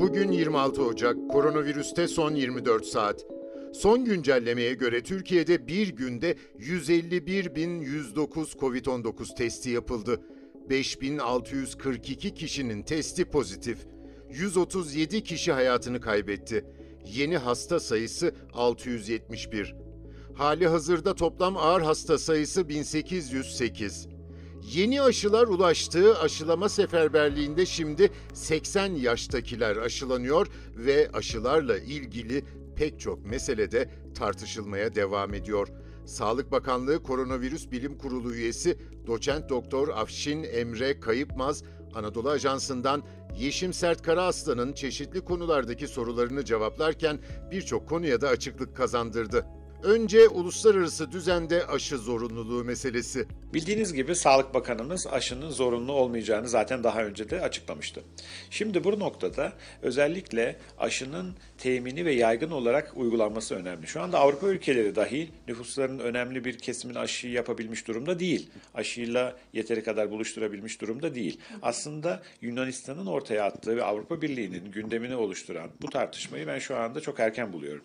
Bugün 26 Ocak, koronavirüste son 24 saat. Son güncellemeye göre Türkiye'de bir günde 151.109 COVID-19 testi yapıldı. 5642 kişinin testi pozitif. 137 kişi hayatını kaybetti. Yeni hasta sayısı 671. Hali hazırda toplam ağır hasta sayısı 1808. Yeni aşılar ulaştığı aşılama seferberliğinde şimdi 80 yaştakiler aşılanıyor ve aşılarla ilgili pek çok meselede tartışılmaya devam ediyor. Sağlık Bakanlığı Koronavirüs Bilim Kurulu üyesi doçent doktor Afşin Emre Kayıpmaz Anadolu Ajansı'ndan Yeşim Sert Karaaslan'ın çeşitli konulardaki sorularını cevaplarken birçok konuya da açıklık kazandırdı. Önce uluslararası düzende aşı zorunluluğu meselesi. Bildiğiniz gibi Sağlık Bakanımız aşının zorunlu olmayacağını zaten daha önce de açıklamıştı. Şimdi bu noktada özellikle aşının temini ve yaygın olarak uygulanması önemli. Şu anda Avrupa ülkeleri dahil nüfuslarının önemli bir kesimini aşıyı yapabilmiş durumda değil. Aşıyla yeteri kadar buluşturabilmiş durumda değil. Aslında Yunanistan'ın ortaya attığı ve Avrupa Birliği'nin gündemini oluşturan bu tartışmayı ben şu anda çok erken buluyorum.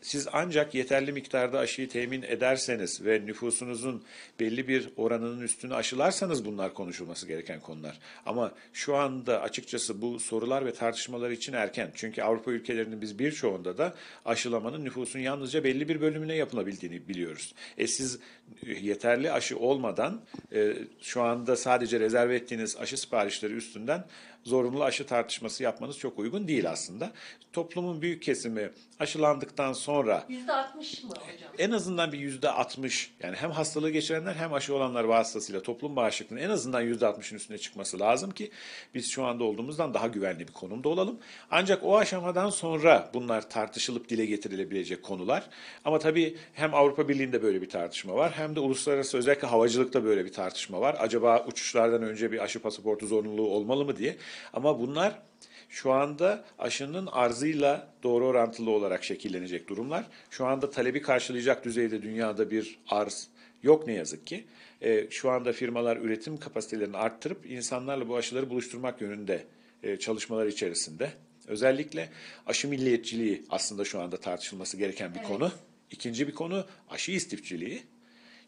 Siz ancak yeterli miktarda aşıyı temin ederseniz ve nüfusunuzun belli bir oranının üstünü aşılarsanız bunlar konuşulması gereken konular. Ama şu anda açıkçası bu sorular ve tartışmalar için erken. Çünkü Avrupa ülkelerinin biz birçoğunda da aşılamanın nüfusun yalnızca belli bir bölümüne yapılabildiğini biliyoruz. E siz yeterli aşı olmadan e, şu anda sadece rezerve ettiğiniz aşı siparişleri üstünden zorunlu aşı tartışması yapmanız çok uygun değil aslında. Toplumun büyük kesimi aşılandıktan sonra %60 mı hocam? en azından bir yüzde 60 yani hem hastalığı geçirenler hem aşı olanlar vasıtasıyla toplum bağışıklığının en azından yüzde 60'ın üstüne çıkması lazım ki biz şu anda olduğumuzdan daha güvenli bir konumda olalım. Ancak o aşamadan sonra bunlar tartışılıp dile getirilebilecek konular. Ama tabii hem Avrupa Birliği'nde böyle bir tartışma var hem de uluslararası özellikle havacılıkta böyle bir tartışma var. Acaba uçuşlardan önce bir aşı pasaportu zorunluluğu olmalı mı diye. Ama bunlar şu anda aşının arzıyla doğru orantılı olarak şekillenecek durumlar. Şu anda talebi karşılayacak düzeyde dünyada bir arz yok ne yazık ki. E, şu anda firmalar üretim kapasitelerini arttırıp insanlarla bu aşıları buluşturmak yönünde e, çalışmalar içerisinde. Özellikle aşı milliyetçiliği aslında şu anda tartışılması gereken bir Evet. konu. İkinci bir konu aşı istifçiliği.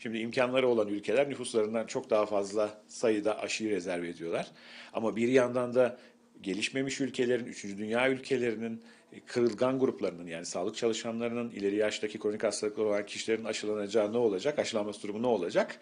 Şimdi imkanları olan ülkeler nüfuslarından çok daha fazla sayıda aşıyı rezerve ediyorlar. Ama bir yandan da gelişmemiş ülkelerin, üçüncü dünya ülkelerinin e, kırılgan gruplarının yani sağlık çalışanlarının ileri yaştaki kronik hastalıkları olan kişilerin aşılanacağı ne olacak, aşılanması durumu ne olacak?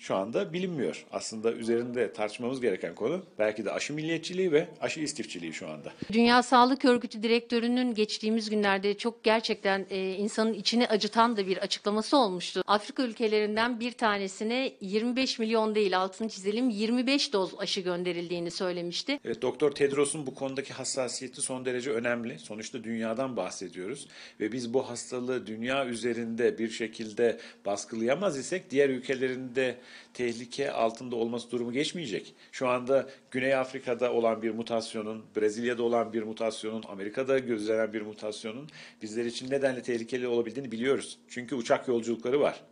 Şu anda bilinmiyor. Aslında üzerinde tartışmamız gereken konu belki de aşı milliyetçiliği ve aşı istifçiliği şu anda. Dünya Sağlık Örgütü direktörünün geçtiğimiz günlerde çok gerçekten e, insanın içini acıtan da bir açıklaması olmuştu. Afrika ülkelerinden bir tanesine 25 milyon değil altını çizelim 25 doz aşı gönderildiğini söylemişti. Evet, Doktor Tedros'un bu konudaki hassasiyeti son derece önemli. Sonuçta dünyadan bahsediyoruz ve biz bu hastalığı dünya üzerinde bir şekilde baskılayamaz isek diğer ülkelerinde tehlike altında olması durumu geçmeyecek. Şu anda Güney Afrika'da olan bir mutasyonun, Brezilya'da olan bir mutasyonun, Amerika'da gözlenen bir mutasyonun bizler için nedenle tehlikeli olabildiğini biliyoruz. Çünkü uçak yolculukları var.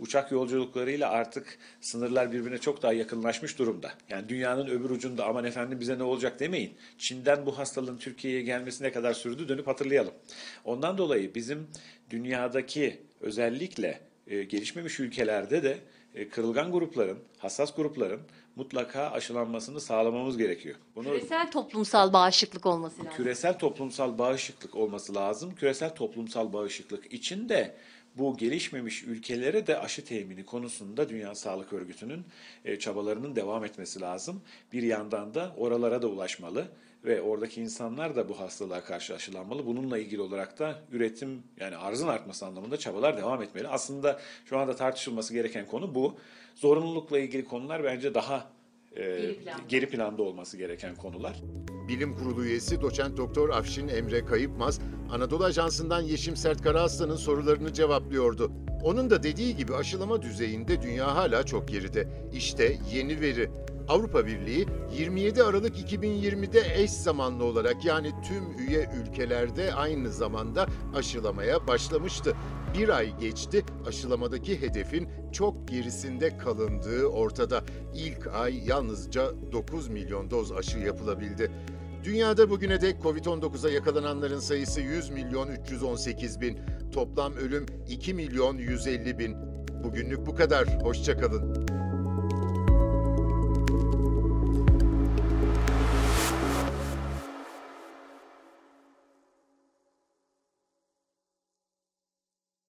Uçak yolculuklarıyla artık sınırlar birbirine çok daha yakınlaşmış durumda. Yani dünyanın öbür ucunda aman efendim bize ne olacak demeyin. Çin'den bu hastalığın Türkiye'ye gelmesi ne kadar sürdü dönüp hatırlayalım. Ondan dolayı bizim dünyadaki özellikle e, gelişmemiş ülkelerde de kırılgan grupların, hassas grupların mutlaka aşılanmasını sağlamamız gerekiyor. Bunu Küresel toplumsal bağışıklık olması lazım. küresel toplumsal bağışıklık olması lazım. Küresel toplumsal bağışıklık için de bu gelişmemiş ülkelere de aşı temini konusunda Dünya Sağlık Örgütü'nün e, çabalarının devam etmesi lazım. Bir yandan da oralara da ulaşmalı ve oradaki insanlar da bu hastalığa karşı aşılanmalı. Bununla ilgili olarak da üretim yani arzın artması anlamında çabalar devam etmeli. Aslında şu anda tartışılması gereken konu bu. Zorunlulukla ilgili konular bence daha Geri planda. geri planda olması gereken konular. Bilim Kurulu üyesi doçent doktor Afşin Emre Kayıpmaz, Anadolu Ajansı'ndan Yeşim Sert Karaaslan'ın sorularını cevaplıyordu. Onun da dediği gibi aşılama düzeyinde dünya hala çok geride. İşte yeni veri. Avrupa Birliği 27 Aralık 2020'de eş zamanlı olarak yani tüm üye ülkelerde aynı zamanda aşılamaya başlamıştı. Bir ay geçti aşılamadaki hedefin çok gerisinde kalındığı ortada. İlk ay yalnızca 9 milyon doz aşı yapılabildi. Dünyada bugüne dek Covid-19'a yakalananların sayısı 100 milyon 318 bin. Toplam ölüm 2 milyon 150 bin. Bugünlük bu kadar. Hoşçakalın.